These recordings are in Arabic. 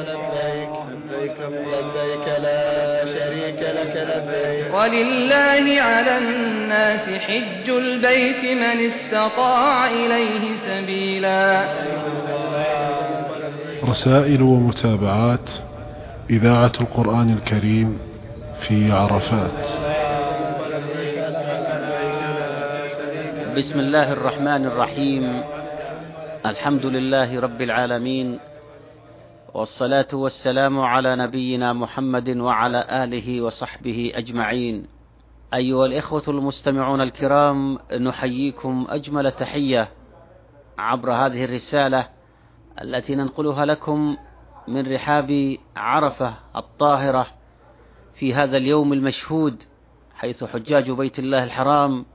لبيك. لبيك لبيك لا شريك لك لبيك. ولله على الناس حج البيت من استطاع إليه سبيلا. رسائل ومتابعات إذاعة القرآن الكريم في عرفات. بسم الله الرحمن الرحيم. الحمد لله رب العالمين. والصلاة والسلام على نبينا محمد وعلى آله وصحبه أجمعين. أيها الإخوة المستمعون الكرام نحييكم أجمل تحية عبر هذه الرسالة التي ننقلها لكم من رحاب عرفة الطاهرة في هذا اليوم المشهود حيث حجاج بيت الله الحرام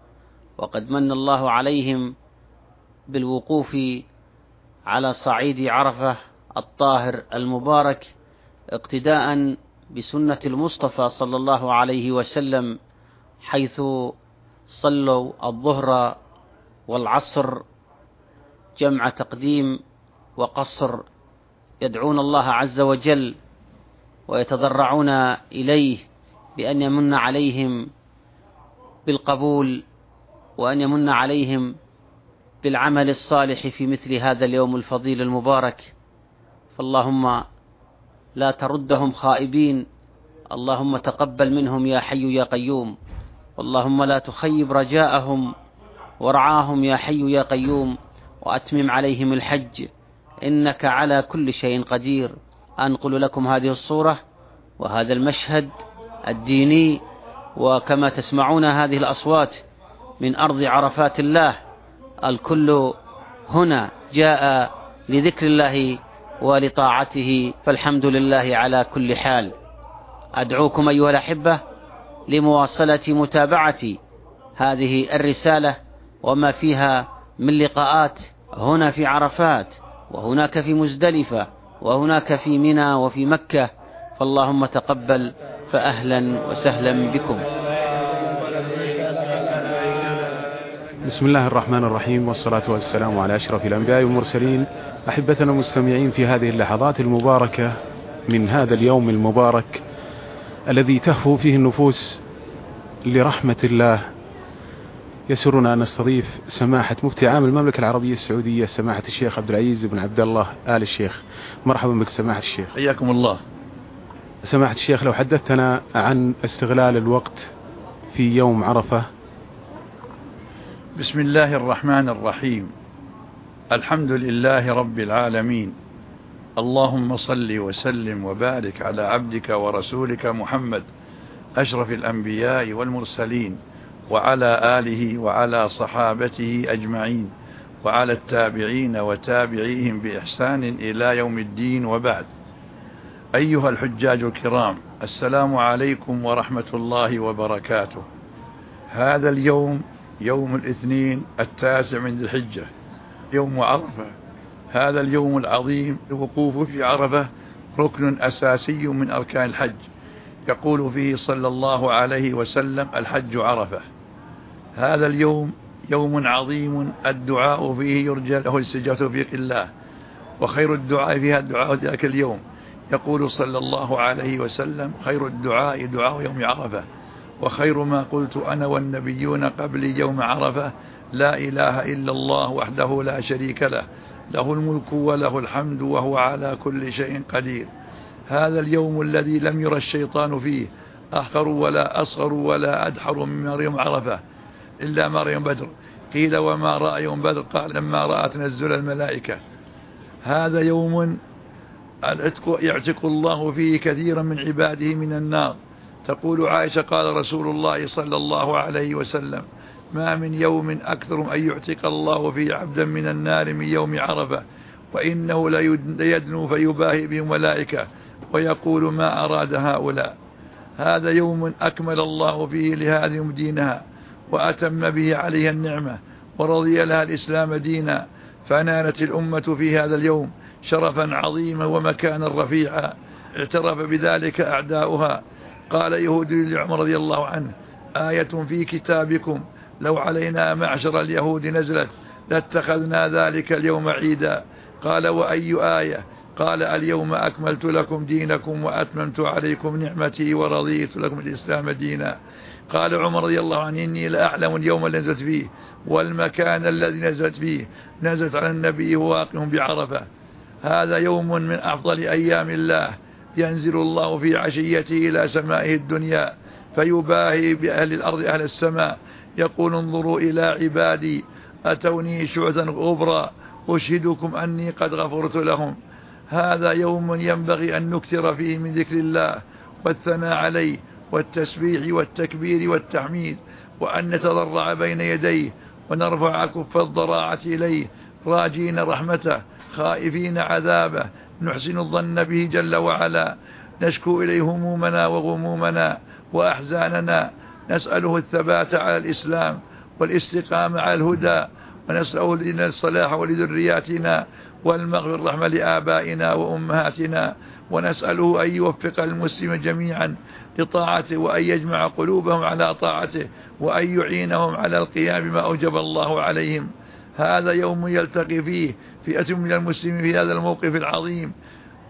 وقد من الله عليهم بالوقوف على صعيد عرفة الطاهر المبارك اقتداء بسنة المصطفى صلى الله عليه وسلم حيث صلوا الظهر والعصر جمع تقديم وقصر يدعون الله عز وجل ويتضرعون إليه بأن يمن عليهم بالقبول وأن يمن عليهم بالعمل الصالح في مثل هذا اليوم الفضيل المبارك. فاللهم لا تردهم خائبين. اللهم تقبل منهم يا حي يا قيوم. اللهم لا تخيب رجاءهم ورعاهم يا حي يا قيوم. وأتمم عليهم الحج. إنك على كل شيء قدير. أنقل لكم هذه الصورة وهذا المشهد الديني. وكما تسمعون هذه الأصوات من أرض عرفات الله. الكل هنا جاء لذكر الله ولطاعته فالحمد لله على كل حال. أدعوكم أيها الأحبة لمواصلة متابعة هذه الرسالة وما فيها من لقاءات هنا في عرفات وهناك في مزدلفة وهناك في منى وفي مكة. فاللهم تقبل فأهلا وسهلا بكم. بسم الله الرحمن الرحيم والصلاة والسلام على أشرف الأنبياء والمرسلين أحبتنا المستمعين في هذه اللحظات المباركة من هذا اليوم المبارك الذي تهفو فيه النفوس لرحمة الله. يسرنا أن نستضيف سماحة مفتي عام المملكة العربية السعودية سماحة الشيخ عبد العزيز بن عبد الله آل الشيخ. مرحبا بك سماحة الشيخ. حياكم الله. سماحة الشيخ لو حدثتنا عن استغلال الوقت في يوم عرفة. بسم الله الرحمن الرحيم. الحمد لله رب العالمين. اللهم صل وسلم وبارك على عبدك ورسولك محمد أشرف الأنبياء والمرسلين وعلى آله وعلى صحابته أجمعين وعلى التابعين وتابعيهم بإحسان إلى يوم الدين وبعد. أيها الحجاج الكرام السلام عليكم ورحمة الله وبركاته. هذا اليوم يوم الاثنين التاسع من ذي الحجة. يوم عرفة. هذا اليوم العظيم الوقوف في عرفة ركن أساسي من أركان الحج. يقول فيه صلى الله عليه وسلم الحج عرفة. هذا اليوم يوم عظيم الدعاء فيه يرجى له السجاة توفيق الله وخير الدعاء فيها الدعاء ذاك اليوم. يقول صلى الله عليه وسلم خير الدعاء دعاء يوم عرفة. وخير ما قلت أنا والنبيون قبلي يوم عرفة لا إله إلا الله وحده لا شريك له له الملك وله الحمد وهو على كل شيء قدير. هذا اليوم الذي لم يرى الشيطان فيه أحقر ولا أصغر ولا أدحر من مريم عرفة إلا مريم بدر. قيل وما رأى يوم بدر؟ قال لما رأى تنزل الملائكة. هذا يوم العتق يعتق الله فيه كثيرا من عباده من النار. تقول عائشة قال رسول الله صلى الله عليه وسلم ما من يوم أكثر أن يعتق الله فيه عبدا من النار من يوم عرفة وإنه ليدنو فيباهي بهم ملائكة ويقول ما أراد هؤلاء. هذا يوم أكمل الله فيه لهذه دينها وأتم به عليها النعمة ورضي لها الإسلام دينا فنالت الأمة في هذا اليوم شرفا عظيما ومكانا رفيعا. اعترف بذلك أعداؤها. قال يهودي لعمر رضي الله عنه آية في كتابكم لو علينا معشر اليهود نزلت لاتخذنا ذلك اليوم عيدا. قال وأي آية؟ قال اليوم أكملت لكم دينكم وأتممت عليكم نعمتي ورضيت لكم الإسلام دينا. قال عمر رضي الله عنه إني لأعلم اليوم الذي نزلت فيه والمكان الذي نزلت فيه. نزلت على النبي واقع بعرفة. هذا يوم من أفضل أيام الله. ينزل الله في عشيته إلى سمائه الدنيا. فيباهي بأهل الأرض أهل السماء. يقول انظروا إلى عبادي أتوني شعثا غبرا أشهدكم أني قد غفرت لهم. هذا يوم ينبغي أن نكثر فيه من ذكر الله والثناء عليه والتسبيح والتكبير والتحميد وأن نتضرع بين يديه ونرفع كف الضراعة إليه راجين رحمته خائفين عذابه نحسن الظن به جل وعلا. نشكو إليه همومنا وغمومنا وأحزاننا نسأله الثبات على الإسلام والاستقامة على الهدى ونسأله لنا الصلاح ولذرياتنا والمغفر الرحمة لآبائنا وأمهاتنا ونسأله أن يوفق المسلم جميعا لطاعته وأن يجمع قلوبهم على طاعته وأن يعينهم على القيام بما أوجب الله عليهم. هذا يوم يلتقي فيه فئة من المسلمين في هذا الموقف العظيم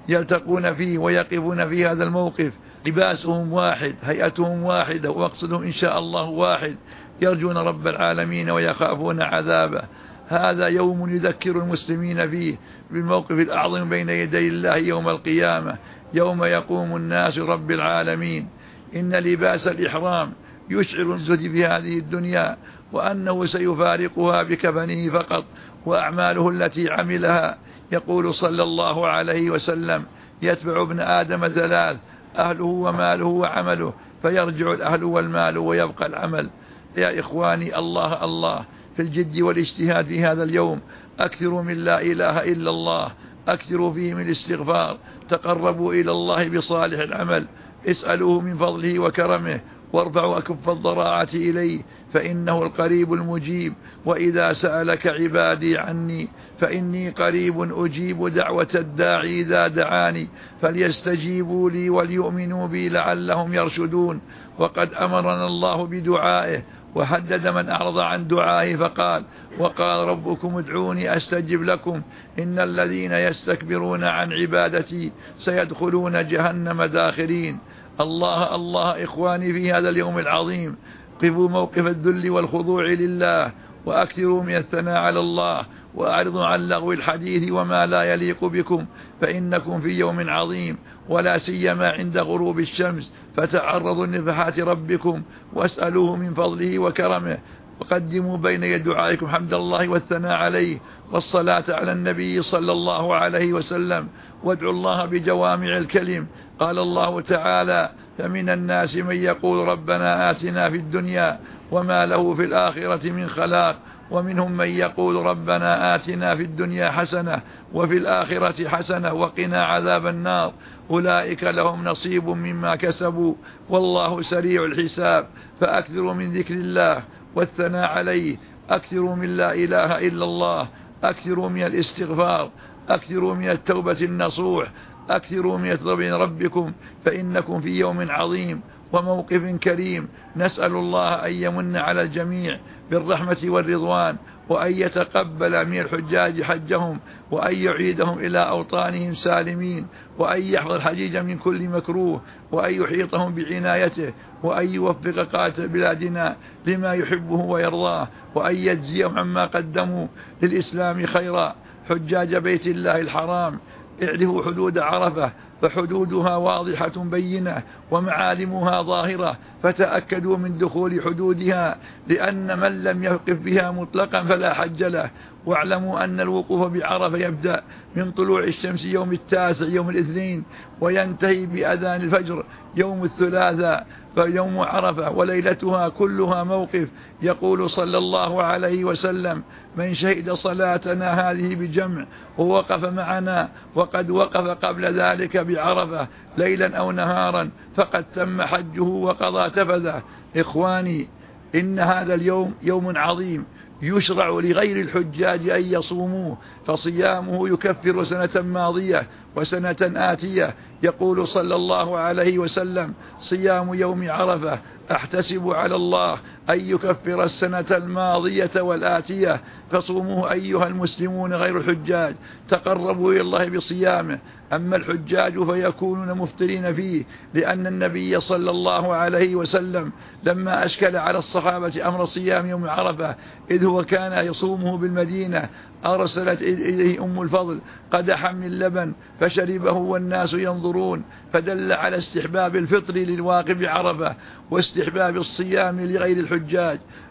يلتقون فيه ويقفون في هذا الموقف. لباسهم واحد هيئتهم واحدة ومقصدهم إن شاء الله واحد. يرجون رب العالمين ويخافون عذابه. هذا يوم يذكر المسلمين فيه بالموقف الأعظم بين يدي الله يوم القيامة. يوم يقوم الناس رب العالمين. إن لباس الإحرام يشعر الزهد في هذه الدنيا وأنه سيفارقها بكفنه فقط وأعماله التي عملها. يقول صلى الله عليه وسلم يتبع ابن آدم ثلاث أهله وماله وعمله فيرجع الأهل والمال ويبقى العمل. يا إخواني الله الله في الجد والاجتهاد في هذا اليوم أكثروا من لا إله إلا الله أكثروا فيه من الاستغفار تقربوا إلى الله بصالح العمل اسألوه من فضله وكرمه وارفعوا أكف الضراعة إليه فإنه القريب المجيب. وإذا سألك عبادي عني فإني قريب أجيب دعوة الداعي إذا دعاني. فليستجيبوا لي وليؤمنوا بي لعلهم يرشدون. وقد أمرنا الله بدعائه وحدد من أعرض عن دعائه فقال وقال ربكم ادعوني أستجب لكم. إن الذين يستكبرون عن عبادتي سيدخلون جهنم داخرين. الله الله إخواني في هذا اليوم العظيم. قفوا موقف الذل والخضوع لله وأكثروا من الثناء على الله وأعرضوا عن لغو الحديث وما لا يليق بكم. فإنكم في يوم عظيم ولا سيما عند غروب الشمس. فتعرضوا لنفحات ربكم واسألوه من فضله وكرمه. وقدموا بين يد دعائكم حمد الله والثناء عليه والصلاة على النبي صلى الله عليه وسلم. وادعوا الله بجوامع الكلم. قال الله تعالى فمن الناس من يقول ربنا آتنا في الدنيا وما له في الآخرة من خلاق. ومنهم من يقول ربنا آتنا في الدنيا حسنة وفي الآخرة حسنة وقنا عذاب النار. أولئك لهم نصيب مما كسبوا. والله سريع الحساب. فأكثروا من ذكر الله والثناء عليه. أكثروا من لا إله إلا الله. أكثروا من الاستغفار. أكثروا من التوبة النصوح. أكثروا من يطلب ربكم. فإنكم في يوم عظيم وموقف كريم. نسأل الله أن يمن على الجميع بالرحمة والرضوان. وأن يتقبل من الحجاج حجهم وأن يعيدهم إلى أوطانهم سالمين وأن يحفظ الحجيج من كل مكروه وأن يحيطهم بعنايته وأن يوفق قاتل بلادنا لما يحبه ويرضاه وأن يجزيهم عما قدموا للإسلام خيرا. حجاج بيت الله الحرام اعرفوا حدود عرفة فحدودها واضحة بينة ومعالمها ظاهرة فتأكدوا من دخول حدودها لأن من لم يوقف بها مطلقا فلا حج له. واعلموا أن الوقوف بعرفة يبدأ من طلوع الشمس يوم التاسع يوم الاثنين وينتهي بأذان الفجر يوم الثلاثاء. فيوم عرفة وليلتها كلها موقف يقول صلى الله عليه وسلم من شهد صلاتنا هذه بجمع ووقف معنا وقد وقف قبل ذلك بعرفة ليلا أو نهارا فقد تم حجه وقضى تفذه إخواني إن هذا اليوم يوم عظيم يشرع لغير الحجاج أن يصوموه فصيامه يكفر سنة ماضية وسنة آتية. يقول صلى الله عليه وسلم صيام يوم عرفة أحتسب على الله أن يكفر السنة الماضية والآتية. فصوموا أيها المسلمون غير الحجاج. تقربوا إلى الله بصيامه. أما الحجاج فيكونون مفترين فيه لأن النبي صلى الله عليه وسلم لما أشكل على الصحابة أمر صيام يوم عرفة إذ هو كان يصومه بالمدينة أرسلت إليه أم الفضل قدحا من لبن فشربه والناس ينظرون فدل على استحباب الفطر للواقف عرفة واستحباب الصيام لغير الحجاج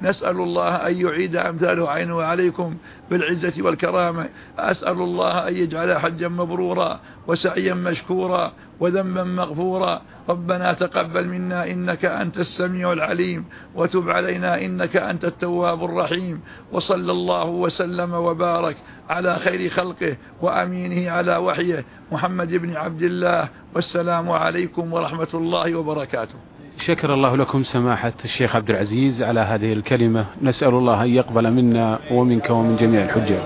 نسأل الله أن يعيد أمثاله عينه عليكم بالعزة والكرامة. أسأل الله أن يجعل حجا مبرورا وسعيا مشكورا وذنبا مغفورا. ربنا تقبل منا إنك أنت السميع العليم وتب علينا إنك أنت التواب الرحيم. وصلى الله وسلم وبارك على خير خلقه وأمينه على وحيه. محمد بن عبد الله. والسلام عليكم ورحمة الله وبركاته. شكر الله لكم سماحة الشيخ عبد العزيز على هذه الكلمة. نسأل الله أن يقبل منا ومنك ومن جميع الحجاج.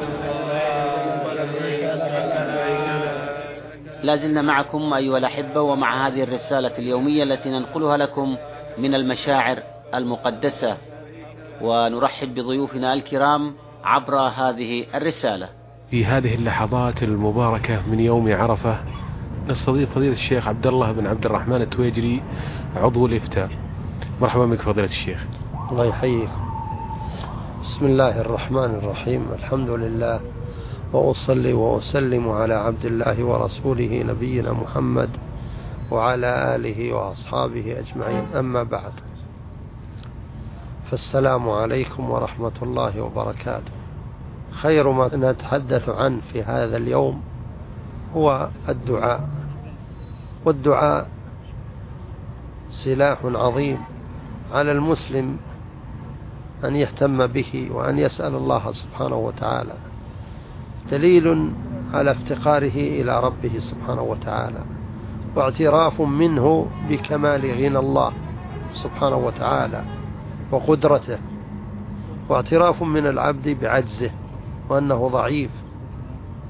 لا زلنا معكم أيها الأحبة ومع هذه الرسالة اليومية التي ننقلها لكم من المشاعر المقدسة. ونرحب بضيوفنا الكرام عبر هذه الرسالة. في هذه اللحظات المباركة من يوم عرفة نستضيف فضيلة الشيخ عبد الله بن عبد الرحمن التويجري عضو الإفتاء. مرحبا بك فضيلة الشيخ. الله يحييكم بسم الله الرحمن الرحيم. الحمد لله وأصلي وأسلم على عبد الله ورسوله نبينا محمد وعلى آله وأصحابه أجمعين. أما بعد فالسلام عليكم ورحمة الله وبركاته. خير ما نتحدث عنه في هذا اليوم هو الدعاء. والدعاء سلاح عظيم على المسلم أن يهتم به وأن يسأل الله سبحانه وتعالى. دليل على افتقاره إلى ربه سبحانه وتعالى. واعتراف منه بكمال غنى الله سبحانه وتعالى وقدرته. واعتراف من العبد بعجزه وأنه ضعيف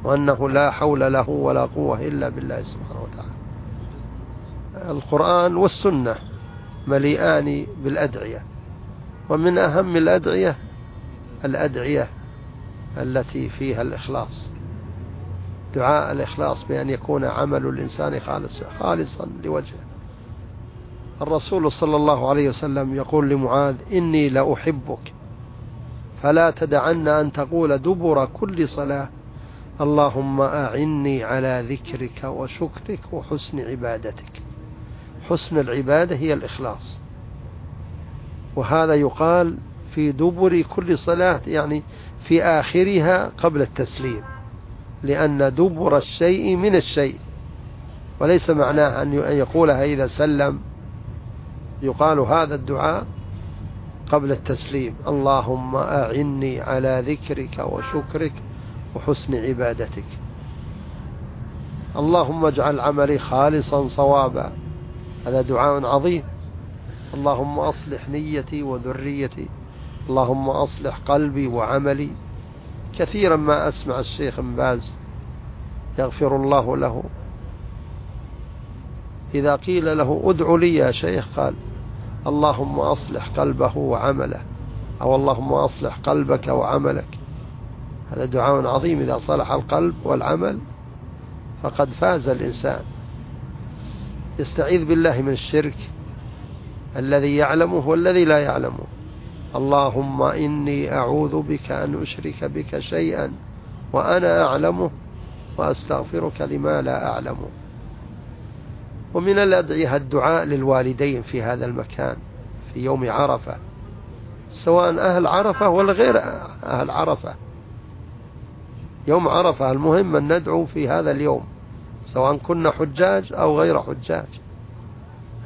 وأنه لا حول له ولا قوة إلا بالله سبحانه وتعالى. القرآن والسنة مليئان بالأدعية. ومن أهم الأدعية الأدعية التي فيها الإخلاص. دعاء الإخلاص بأن يكون عمل الإنسان خالصا خالصا لوجهه. الرسول صلى الله عليه وسلم يقول لمعاذ إني لأحبك. فلا تدعن أن تقول دبر كل صلاة اللهم أعني على ذكرك وشكرك وحسن عبادتك. حسن العبادة هي الإخلاص. وهذا يقال في دبر كل صلاة يعني في آخرها قبل التسليم لأن دبر الشيء من الشيء. وليس معناه أن يقولها إذا سلم يقال هذا الدعاء قبل التسليم. اللهم أعني على ذكرك وشكرك وحسن عبادتك. اللهم اجعل عملي خالصا صوابا. هذا دعاء عظيم. اللهم أصلح نيتي وذريتي. اللهم أصلح قلبي وعملي. كثيرا ما أسمع الشيخ باز يغفر الله له. إذا قيل له ادع لي يا شيخ قال اللهم أصلح قلبه وعمله. أو اللهم أصلح قلبك وعملك. هذا دعاء عظيم. إذا صلح القلب والعمل فقد فاز الإنسان. يستعيذ بالله من الشرك الذي يعلمه والذي لا يعلمه. اللهم إني أعوذ بك أن أشرك بك شيئا وأنا أعلمه وأستغفرك لما لا أعلمه. ومن الأدعية الدعاء للوالدين في هذا المكان في يوم عرفة سواء أهل عرفة ولا غير أهل عرفة. يوم عرفة المهم أن ندعو في هذا اليوم. سواء كنا حجاج أو غير حجاج.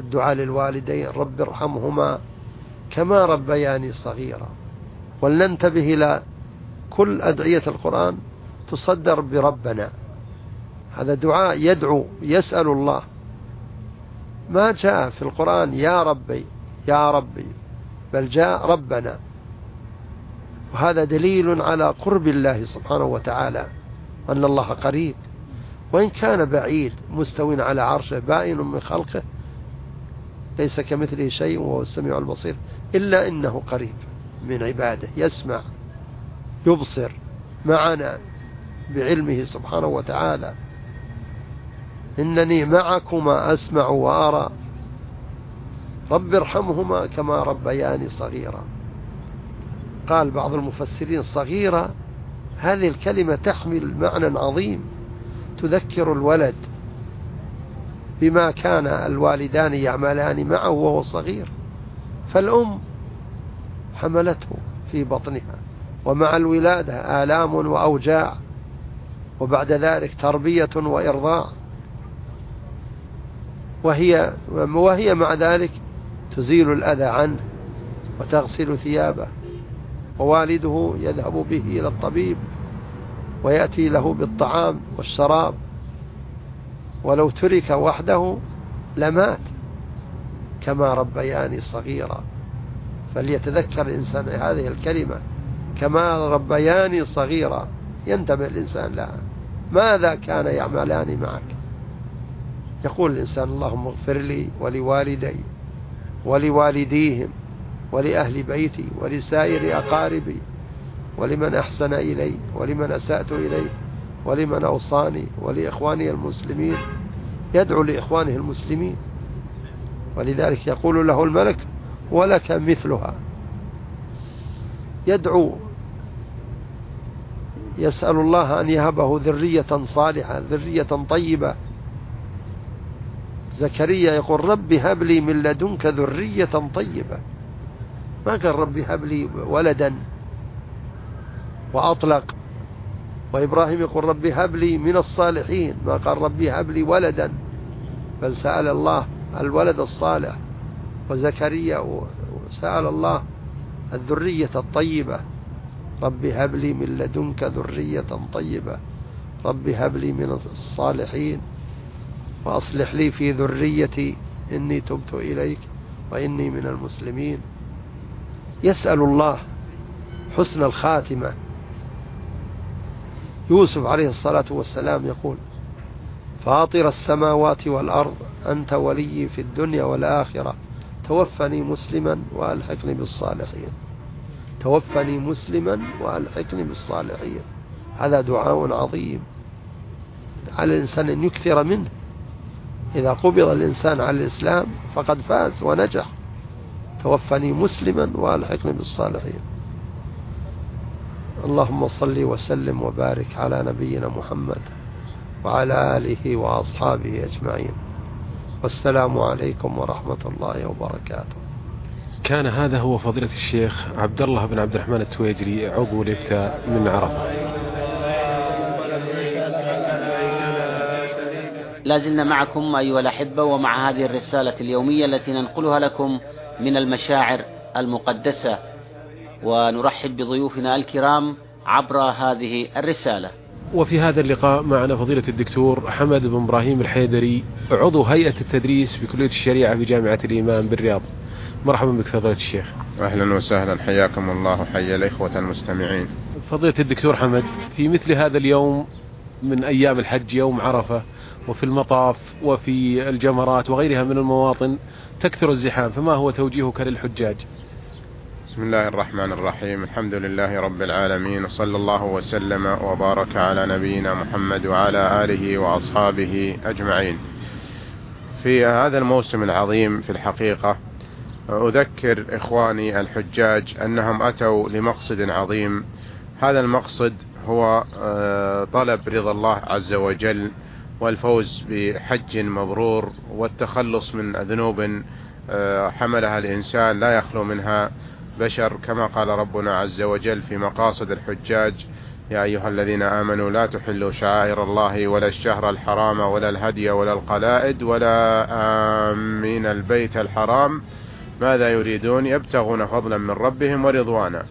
الدعاء للوالدين رب ارحمهما كما ربياني صغيرا. ولننتبه إلى كل أدعية القرآن تصدر بربنا. هذا دعاء يدعو يسأل الله. ما جاء في القرآن يا ربي يا ربي بل جاء ربنا. وهذا دليل على قرب الله سبحانه وتعالى أن الله قريب. وإن كان بعيد مستوٍ على عرشه بائن من خلقه ليس كمثله شيء وهو السميع البصير إلا إنه قريب من عباده يسمع يبصر معنا بعلمه سبحانه وتعالى. إنني معكما أسمع وأرى. رب ارحمهما كما ربياني صغيرا. قال بعض المفسرين صغيرة هذه الكلمة تحمل معنى عظيم. تذكر الولد بما كان الوالدان يعملان معه وهو صغير فالأم حملته في بطنها ومع الولادة آلام وأوجاع وبعد ذلك تربية وإرضاع وهي, وهي مع ذلك تزيل الأذى عنه وتغسل ثيابه ووالده يذهب به إلى الطبيب ويأتي له بالطعام والشراب. ولو ترك وحده لمات كما ربياني صغيرا. فليتذكر الإنسان هذه الكلمة كما ربياني صغيرا. ينتبه الإنسان لها. ماذا كان يعملان معك؟ يقول الإنسان اللهم اغفر لي ولوالدي ولوالديهم ولأهل بيتي ولسائر أقاربي. ولمن أحسن إلي ولمن أسأت إليه ولمن أوصاني ولإخواني المسلمين. يدعو لإخوانه المسلمين. ولذلك يقول له الملك ولك مثلها. يدعو يسأل الله أن يهبه ذرية صالحة ذرية طيبة. زكريا يقول رب هب لي من لدنك ذرية طيبة. ما قال رب هب لي ولدا. وأطلق. وإبراهيم يقول رب هب لي من الصالحين. ما قال ربي هب لي ولدا. بل سأل الله الولد الصالح. وزكريا سأل الله الذرية الطيبة. رب هب لي من لدنك ذرية طيبة. رب هب لي من الصالحين. وأصلح لي في ذريتي. إني تبت إليك وإني من المسلمين. يسأل الله حسن الخاتمة. يوسف عليه الصلاة والسلام يقول فاطر السماوات والأرض أنت ولي في الدنيا والآخرة. توفني مسلما وألحقني بالصالحين. توفني مسلما وألحقني بالصالحين. هذا دعاء عظيم. على الإنسان أن يكثر منه. إذا قبض الإنسان على الإسلام فقد فاز ونجح. توفني مسلما وألحقني بالصالحين. اللهم صل وسلم وبارك على نبينا محمد وعلى آله وأصحابه أجمعين. والسلام عليكم ورحمة الله وبركاته. كان هذا هو فضيلة الشيخ عبد الله بن عبد الرحمن التويجري عضو الإفتاء من عرفة. لازلنا معكم أيها الأحبة ومع هذه الرسالة اليومية التي ننقلها لكم من المشاعر المقدسة ونرحب بضيوفنا الكرام عبر هذه الرسالة. وفي هذا اللقاء معنا فضيلة الدكتور حمد بن إبراهيم الحيدري عضو هيئة التدريس بكلية الشريعة بجامعة الإمام بالرياض. مرحبا بك فضيلة الشيخ. أهلا وسهلا حياكم الله وحيا الإخوة المستمعين. فضيلة الدكتور حمد في مثل هذا اليوم من أيام الحج يوم عرفة وفي المطاف وفي الجمرات وغيرها من المواطن تكثر الزحام فما هو توجيهك للحجاج؟ بسم الله الرحمن الرحيم. الحمد لله رب العالمين. وصلى الله وسلم وبارك على نبينا محمد وعلى آله وأصحابه أجمعين. في هذا الموسم العظيم في الحقيقة أذكر إخواني الحجاج أنهم أتوا لمقصد عظيم. هذا المقصد هو آه، طلب رضا الله عز وجل والفوز بحج مبرور والتخلص من ذنوب آه، حملها الإنسان لا يخلو منها. بشر كما قال ربنا عز وجل في مقاصد الحجاج يا أيها الذين آمنوا لا تحلوا شعائر الله ولا الشهر الحرام ولا الهدي ولا القلائد ولا آمين البيت الحرام. ماذا يريدون؟ يبتغون فضلا من ربهم ورضوانا.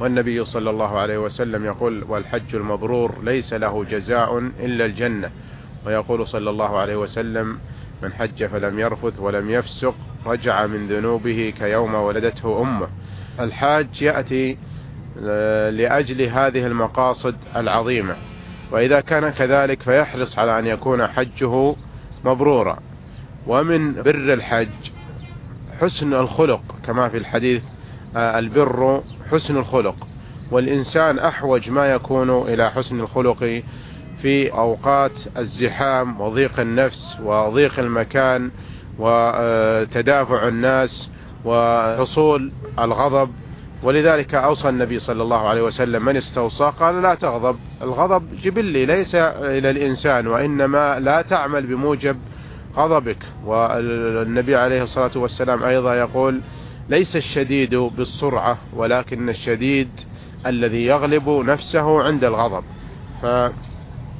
والنبي صلى الله عليه وسلم يقول والحج المبرور ليس له جزاء إلا الجنة. ويقول صلى الله عليه وسلم من حج فلم يرفث ولم يفسق رجع من ذنوبه كيوم ولدته أمه. الحاج يأتي آه، لأجل هذه المقاصد العظيمة. وإذا كان كذلك فيحرص على أن يكون حجه مبرورا. ومن بر الحج حسن الخلق كما في الحديث آه، البر حسن الخلق. والإنسان أحوج ما يكون إلى حسن الخلق في أوقات الزحام وضيق النفس وضيق المكان وتدافع الناس وحصول الغضب ولذلك أوصى النبي صلى الله عليه وسلم من استوصى قال لا تغضب الغضب جبلي ليس إلى الإنسان وإنما لا تعمل بموجب غضبك. والنبي عليه الصلاة والسلام أيضا يقول ليس الشديد بالسرعة ولكن الشديد الذي يغلب نفسه عند الغضب.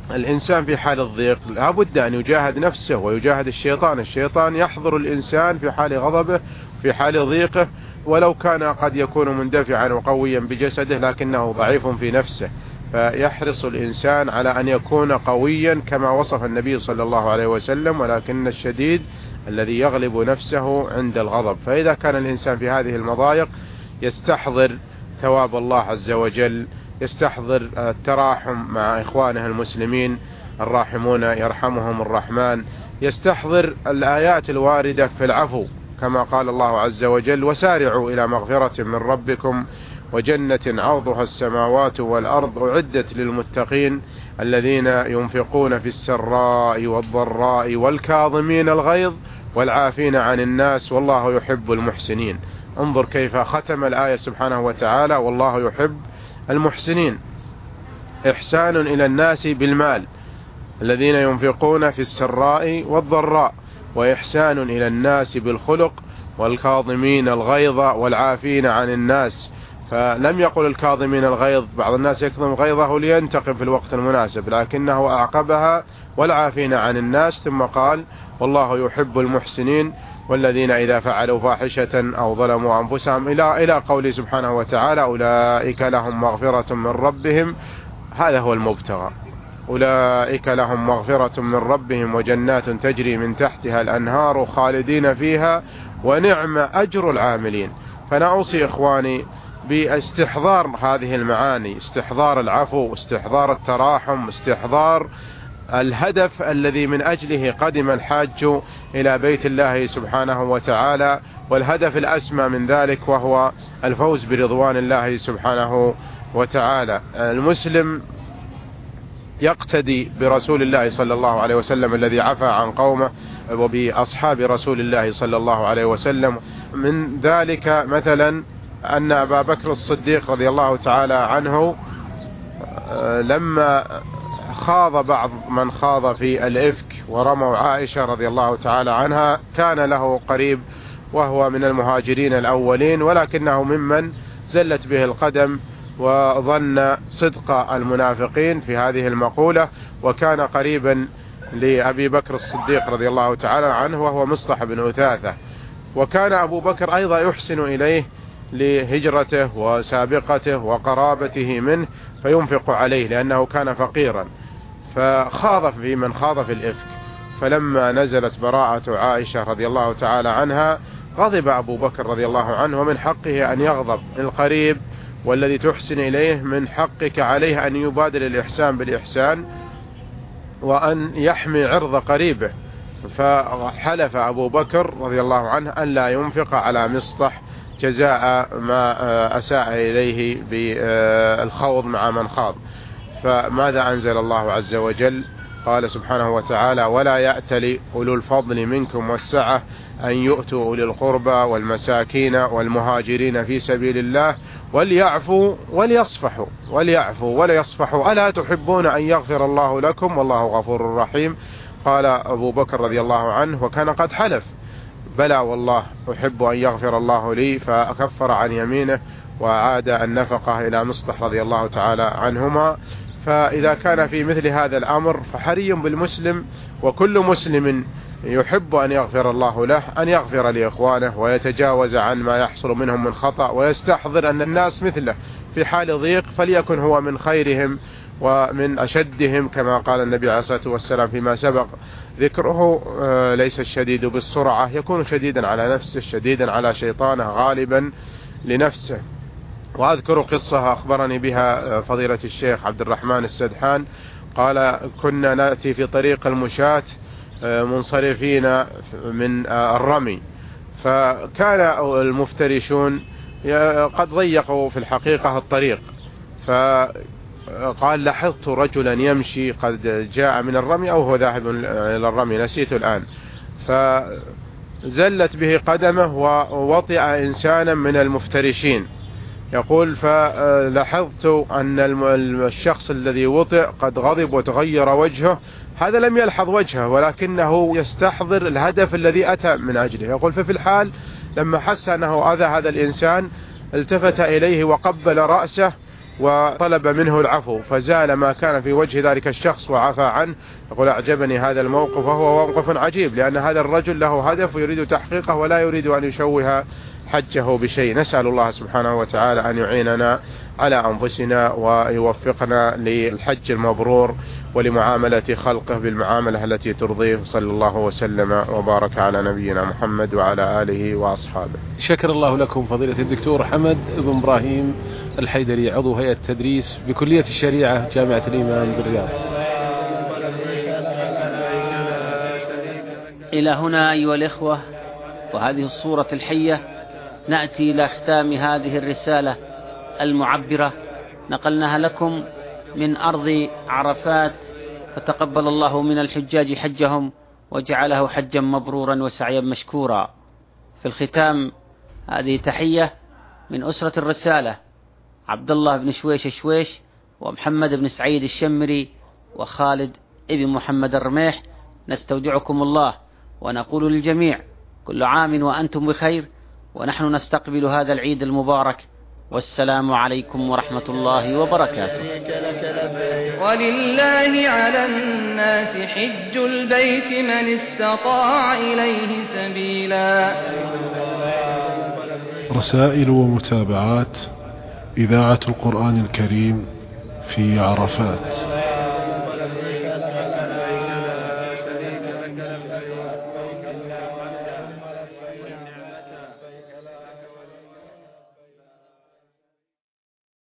فالإنسان في حال الضيق لابد أن يجاهد نفسه ويجاهد الشيطان. الشيطان يحضر الإنسان في حال غضبه في حال ضيقه ولو كان قد يكون مندفعا وقويا بجسده لكنه ضعيف في نفسه. فيحرص الإنسان على أن يكون قويا كما وصف النبي صلى الله عليه وسلم ولكن الشديد الذي يغلب نفسه عند الغضب. فإذا كان الإنسان في هذه المضايق يستحضر ثواب الله عز وجل. يستحضر التراحم مع إخوانه المسلمين الراحمون يرحمهم الرحمن. يستحضر الآيات الواردة في العفو كما قال الله عز وجل وسارعوا إلى مغفرة من ربكم وجنة عرضها السماوات والأرض أعدت للمتقين الذين ينفقون في السراء والضراء والكاظمين الغيظ والعافين عن الناس والله يحب المحسنين. انظر كيف ختم الآية سبحانه وتعالى والله يحب المحسنين. إحسان إلى الناس بالمال الذين ينفقون في السراء والضراء وإحسان إلى الناس بالخلق والكاظمين الغيظ والعافين عن الناس. فلم يقل الكاظمين الغيظ بعض الناس يكظم غيظه لينتقم في الوقت المناسب لكنه أعقبها والعافين عن الناس ثم قال والله يحب المحسنين والذين إذا فعلوا فاحشة أو ظلموا أنفسهم إلى إلى قوله سبحانه وتعالى أولئك لهم مغفرة من ربهم. هذا هو المبتغى. أولئك لهم مغفرة من ربهم وجنات تجري من تحتها الأنهار خالدين فيها ونعم أجر العاملين. فأنا أوصي إخواني باستحضار هذه المعاني استحضار العفو استحضار التراحم استحضار الهدف الذي من أجله قدم الحاج إلى بيت الله سبحانه وتعالى والهدف الأسمى من ذلك وهو الفوز برضوان الله سبحانه وتعالى. المسلم يقتدي برسول الله صلى الله عليه وسلم الذي عفى عن قومه وبأصحاب رسول الله صلى الله عليه وسلم. من ذلك مثلا أن أبا بكر الصديق رضي الله تعالى عنه لما خاض بعض من خاض في الإفك ورموا عائشة رضي الله تعالى عنها. كان له قريب وهو من المهاجرين الأولين ولكنه ممن زلت به القدم وظن صدق المنافقين في هذه المقولة. وكان قريبا لأبي بكر الصديق رضي الله تعالى عنه وهو مصطح بن أثاثة. وكان أبو بكر أيضا يحسن إليه لهجرته وسابقته وقرابته منه فينفق عليه لأنه كان فقيرا. فخاض في من خاض في الإفك. فلما نزلت براءة عائشة رضي الله تعالى عنها غضب أبو بكر رضي الله عنه ومن حقه أن يغضب القريب والذي تحسن إليه من حقك عليه أن يبادل الإحسان بالإحسان وأن يحمي عرض قريبه. فحلف أبو بكر رضي الله عنه أن لا ينفق على مصطح جزاء ما أساء إليه بالخوض مع من خاض. فماذا أنزل الله عز وجل؟ قال سبحانه وتعالى ولا يأتل أولو الفضل منكم والسعة أن يؤتوا أولي القربى والمساكين والمهاجرين في سبيل الله وليعفوا وليصفحوا وليعفوا وليصفحوا. ألا تحبون أن يغفر الله لكم؟ والله غفور رحيم. قال أبو بكر رضي الله عنه وكان قد حلف. بلى والله أحب أن يغفر الله لي. فأكفر عن يمينه وعاد النفقة إلى مصطح رضي الله تعالى عنهما. فإذا كان في مثل هذا الأمر فحري بالمسلم وكل مسلم يحب أن يغفر الله له أن يغفر لإخوانه ويتجاوز عن ما يحصل منهم من خطأ ويستحضر أن الناس مثله في حال ضيق فليكن هو من خيرهم ومن أشدهم كما قال النبي عليه الصلاة والسلام فيما سبق. ذكره ليس الشديد بالسرعة يكون شديدا على نفسه شديدا على شيطانه غالبا لنفسه. وأذكر قصة أخبرني بها فضيلة الشيخ عبد الرحمن السدحان. قال كنا نأتي في طريق المشاة منصرفين من الرمي. فكان المفترشون قد ضيقوا في الحقيقة الطريق. فقال لاحظت رجلا يمشي قد جاء من الرمي أو هو ذاهب إلى الرمي نسيت الآن. فزلت به قدمه ووطئ إنسانا من المفترشين. يقول فلاحظت أن الشخص الذي وطئ قد غضب وتغير وجهه. هذا لم يلحظ وجهه ولكنه يستحضر الهدف الذي أتى من أجله. يقول ففي الحال لما حس أنه أذى هذا الإنسان التفت إليه وقبل رأسه وطلب منه العفو فزال ما كان في وجه ذلك الشخص وعفى عنه. يقول أعجبني هذا الموقف وهو موقف عجيب لأن هذا الرجل له هدف يريد تحقيقه ولا يريد أن يشوه حجه بشيء. نسأل الله سبحانه وتعالى أن يعيننا على أنفسنا ويوفقنا للحج المبرور ولمعاملة خلقه بالمعاملة التي ترضيه. صلى الله وسلم وبارك على نبينا محمد وعلى آله وأصحابه. شكر الله لكم فضيلة الدكتور حمد بن إبراهيم الحيدري عضو هيئة التدريس بكلية الشريعة جامعة الإمام بالرياض. إلى هنا أيها الإخوة وهذه الصورة الحية نأتي إلى ختام هذه الرسالة المعبرة. نقلناها لكم من أرض عرفات فتقبل الله من الحجاج حجهم وجعله حجا مبرورا وسعيا مشكورا. في الختام هذه تحية من أسرة الرسالة عبد الله بن شويش شويش ومحمد بن سعيد الشمري وخالد ابن محمد الرميح. نستودعكم الله ونقول للجميع كل عام وأنتم بخير ونحن نستقبل هذا العيد المبارك. والسلام عليكم ورحمة الله وبركاته. ولله على الناس حج البيت من استطاع إليه سبيلا. رسائل ومتابعات إذاعة القرآن الكريم في عرفات.